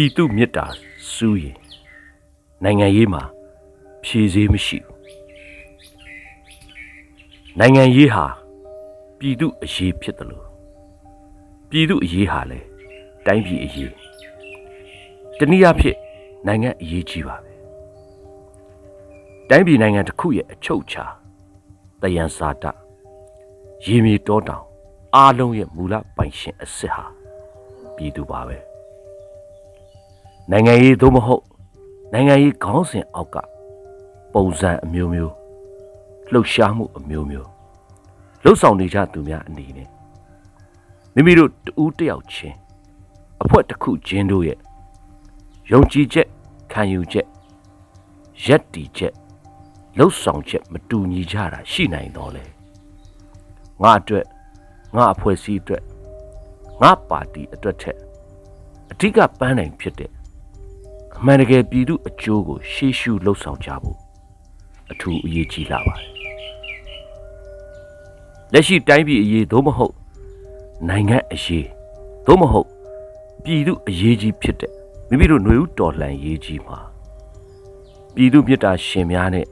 ပြည်သူမေတ္တာစူးရင်နိုင်ငံရေးမှာဖြည့်စည်းမရှိဘူးနိုင်ငံရေးဟာပြည်သူအရေးဖြစ်တယ်လို့ပြည်သူအရေးဟာလည်းတိုင်းပြည်အရေးတနည်းအားဖြင့်နိုင်ငံအရေးကြီးပါပဲတိုင်းပြည်နိုင်ငံတစ်ခုရဲ့အချုပ်အခြာတယံစာတရေမြေတောတောင်အားလုံးရဲ့မူလပိုင်ရှင်အစ်စ်ဟာပြည်သူပါပဲ နိုင်ငံရေးသို့မဟုတ်နိုင်ငံရေးခေါင်းစဉ်အောက်ကပုံစံအမျိုးမျိုးလှုပ်ရှားမှုအမျိုးမျိုးလှုပ်ဆောင်နေကြသူများအနေနဲ့မိမိတို့တူးတယောက်ချင်းအဖွဲတစ်ခုချင်းတို့ရဲ့ယုံကြည်ချက်ခံယူချက်ရက်တီချက်လှုပ်ဆောင်ချက်မတူညီကြတာရှိနိုင်တော့လေငါအတွက်ငါအဖွဲ့အစည်းအတွက်ငါပါတီအတွက်ထက်အဓိကပန်းနိုင်ဖြစ်တဲ့ အမှန်တကယ်ပြည်သူအကျိုးကို ရှေ့ရှုလှုပ်ဆောင်ကြဖို့အထူးအရေးကြီးလာပါတယ်လက်ရှိတိုင်းပြည်အရေးသို့မဟုတ်နိုင်ငံအရေးသို့မဟုတ်ပြည်သူအရေးကြီးဖြစ်တဲ့မိမိတို့ຫນွေဦးတော်လှန်ရေးကြီးမှာပြည်သူမြတ်တာရှင်များနဲ့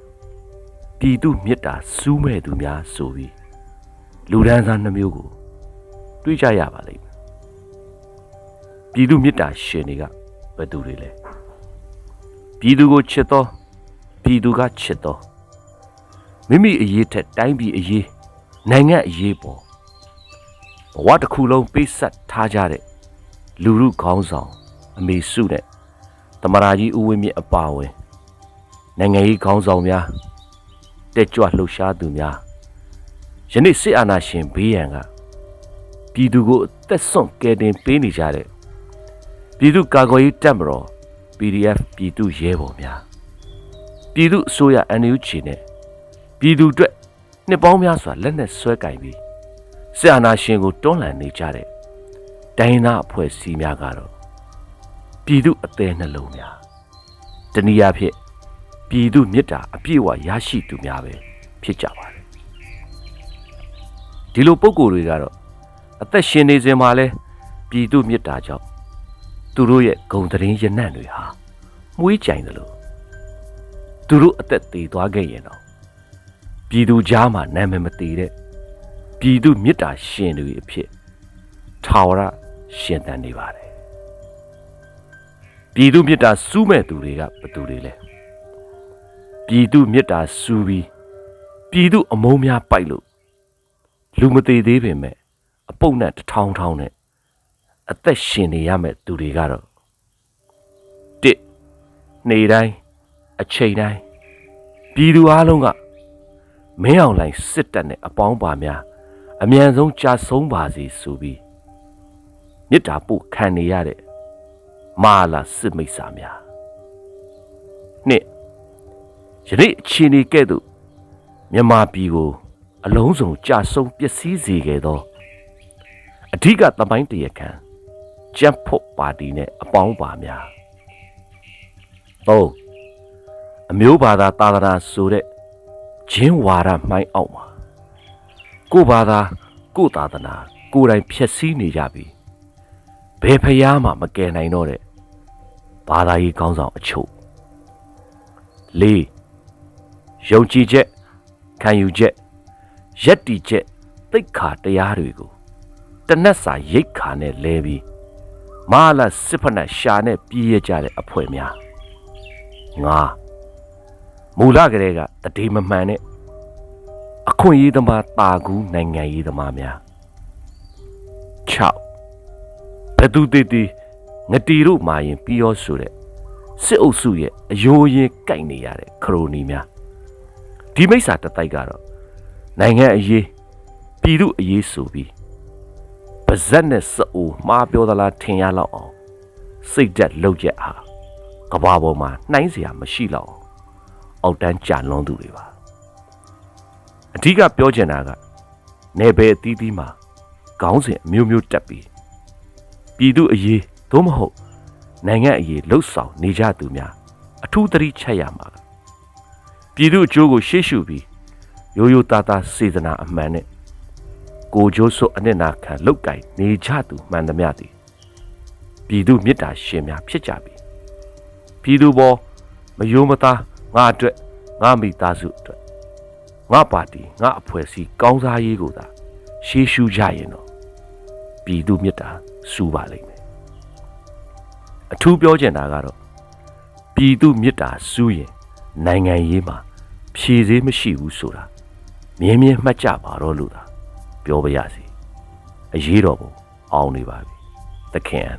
ပြည်သူမြတ်တာစူးမဲ့သူများဆိုပြီးလူဒန်းစားနှမျိုးကိုတွေးကြရပါလိမ့်မယ်ပြည်သူမြတ်တာရှင်တွေကဘယ်သူတွေလဲ ပြည်သူကိုချစ်တော်ပြည်သူကချစ်တော်မိမိအရေးထက်တိုင်းပြည်အရေးနိုင်ငံအရေးပေါ်ဘဝတစ်ခုလုံးပေးဆက်ထားကြတဲ့လူမှုခေါင်းဆောင်အမေစုနဲ့တမရာကြီးဦးဝင်းမြင့်အပါဝင်နိုင်ငံရေးခေါင်းဆောင်များတက်ကြွလှုပ်ရှားသူများယနေ့စစ်အာဏာရှင်ဘေးရန်ကပြည်သူကိုအသက်ဆုံးကယ်တင်ပေးနေကြတဲ့ပြည်သူကာကွယ်ရေးတပ်မတော် PDF ပြည်သူရဲဘော်များပြည်သူအစိုးရ NUG နဲ့ပြည်သူအတွက်နှစ်ပေါင်းများစွာလက်နက်ဆွဲကင်ပြီးစစ်အာဏာရှင်ကိုတွန်းလှန်နေကြတဲ့တိုင်းသားအဖွဲ့အစည်းများကတော့ပြည်သူအသေးနှလုံးများတနည်းအားဖြင့်ပြည်သူမြစ်တာအပြည့်အဝရရှိသူများပဲဖြစ်ကြပါတယ်ဒီလိုပုံကိုယ်တွေကတော့အသက်ရှင်နေစဉ်မှာလဲပြည်သူမြစ်တာကြောင့် သူတို့ရဲ့ဂုံတရင်ရနံ့တွေဟာမွေးကြိုင်တယ်လို့သူတို့အသက်သေးသွားခဲ့ရင်တော့ပြည်သူကြားမှာနာမည်မသေးတဲ့ပြည်သူမြစ်တာရှင်တွေအဖြစ်ထာဝရရှင်သန်နေပါတယ်ပြည်သူမြစ်တာစူးမဲ့သူတွေကဘယ်သူတွေလဲပြည်သူမြစ်တာစူးပြီးပြည်သူအမုန်းများပိုက်လို့လူမသေးသေးပင်မဲ့အပုတ်နဲ့တထောင်းထောင်းနဲ့ အသက်ရှင်နေရမဲ့သူတွေကတော့တစ်နေတိုင်းအချိန်တိုင်းပြည်သူအလုံးကမင်းအောင်လှိုင်စစ်တပ်နဲ့အပေါင်းပါများအမြန်ဆုံးကြာဆုံးပါစေဆိုပြီးမေတ္တာပို့ခံနေရတဲ့မာလာစစ်မိတ်ဆာများနှစ်ယနေ့အချိန်ဒီကဲ့သို့မြန်မာပြည်ကို အလုံးစုံကြာဆုံးပျက်စီးစေခဲ့သောအဓိကသမိုင်းတရခံ ကြက်ဖို့ပါတီနဲ့အပေါင်းပါများ၃အမျိုးဘာသာသာသနာဆိုတဲ့ဂျင်းဝါဒမှိုင်းအောက်မှာကိုဘာသာကိုသာသနာကိုယ်တိုင်ဖြည့်ဆည်းနေကြပြီဘယ်ဖျားမှမကယ်နိုင်တော့တဲ့ဘာသာရေးကောင်းဆောင်အချို့၄ယုံကြည်ချက်ခံယူချက်ရက်တီချက်သိက္ခာတရားတွေကိုတနက်စာရိတ်ခါနဲ့လဲပြီး မာလစစ်ဖက်နဲ့ရှာနဲ့ပြေးရကြတဲ့အဖွဲ့များငါမူလကလေးကတတိမမှန်နဲ့အခွင့်အရေးသမားတာကူးနိုင်ငံရေးသမားများ6ဘသူတည်တည်ငတီတို့မာရင်ပြီးရောဆိုတဲ့စစ်အုပ်စုရဲ့အယိုးရင်ကြိုက်နေရတဲ့ခရိုနီများဒီမိစ္ဆာတတိုက်ကတော့နိုင်ငံအရေးပြည်သူအရေးဆိုပြီး ပါဇက်နဲ့စအိုမှားပြောသလားထင်ရလောက်အောင်စိတ်သက်လှုပ်ရက်ဟာကဘာပေါ်မှာနှိုင်းစရာမရှိလောက်အောက်တန်းကြာလွန်သူတွေပါအဓိကပြောချင်တာကနေပဲအသီးသီးမှာခေါင်းစဉ်အမျိုးမျိုးတက်ပြီးပြည်သူအရေးသို့မဟုတ်နိုင်ငံအရေးလှုပ်ဆောင်နေကြသူများအထူးသတိချက်ရမှာပြည်သူအကျိုးကိုရှေ့ရှုပြီးရိုးရိုးသားသားစေတနာအမှန်နဲ့ ကိုကျိုးစွအနစ်နာခံလောက်ကင်နေကြသူမှန်သမျှသည်ပြည်သူမေတ္တာရှင်များဖြစ်ကြပြီပြည်သူပေါ်မယိုးမသားငါအတွက်ငါမိသားစုအတွက်ငါပါတီငါအဖွဲ့အစည်းကောင်းစားရေးကိုသာရှေးရှုကြရင်တော့ပြည်သူမေတ္တာစူပါလိမ့်မယ်အထူးပြောချင်တာကတော့ပြည်သူမေတ္တာစူးရင်နိုင်ငံရေးမှာဖြည့်စည်းမရှိဘူးဆိုတာမြင်းမြင်းမှတ်ကြပါတော့လို့သာ ပြောပါရစေအရေးတော်ပုံအောင်နေပါပြီသခင်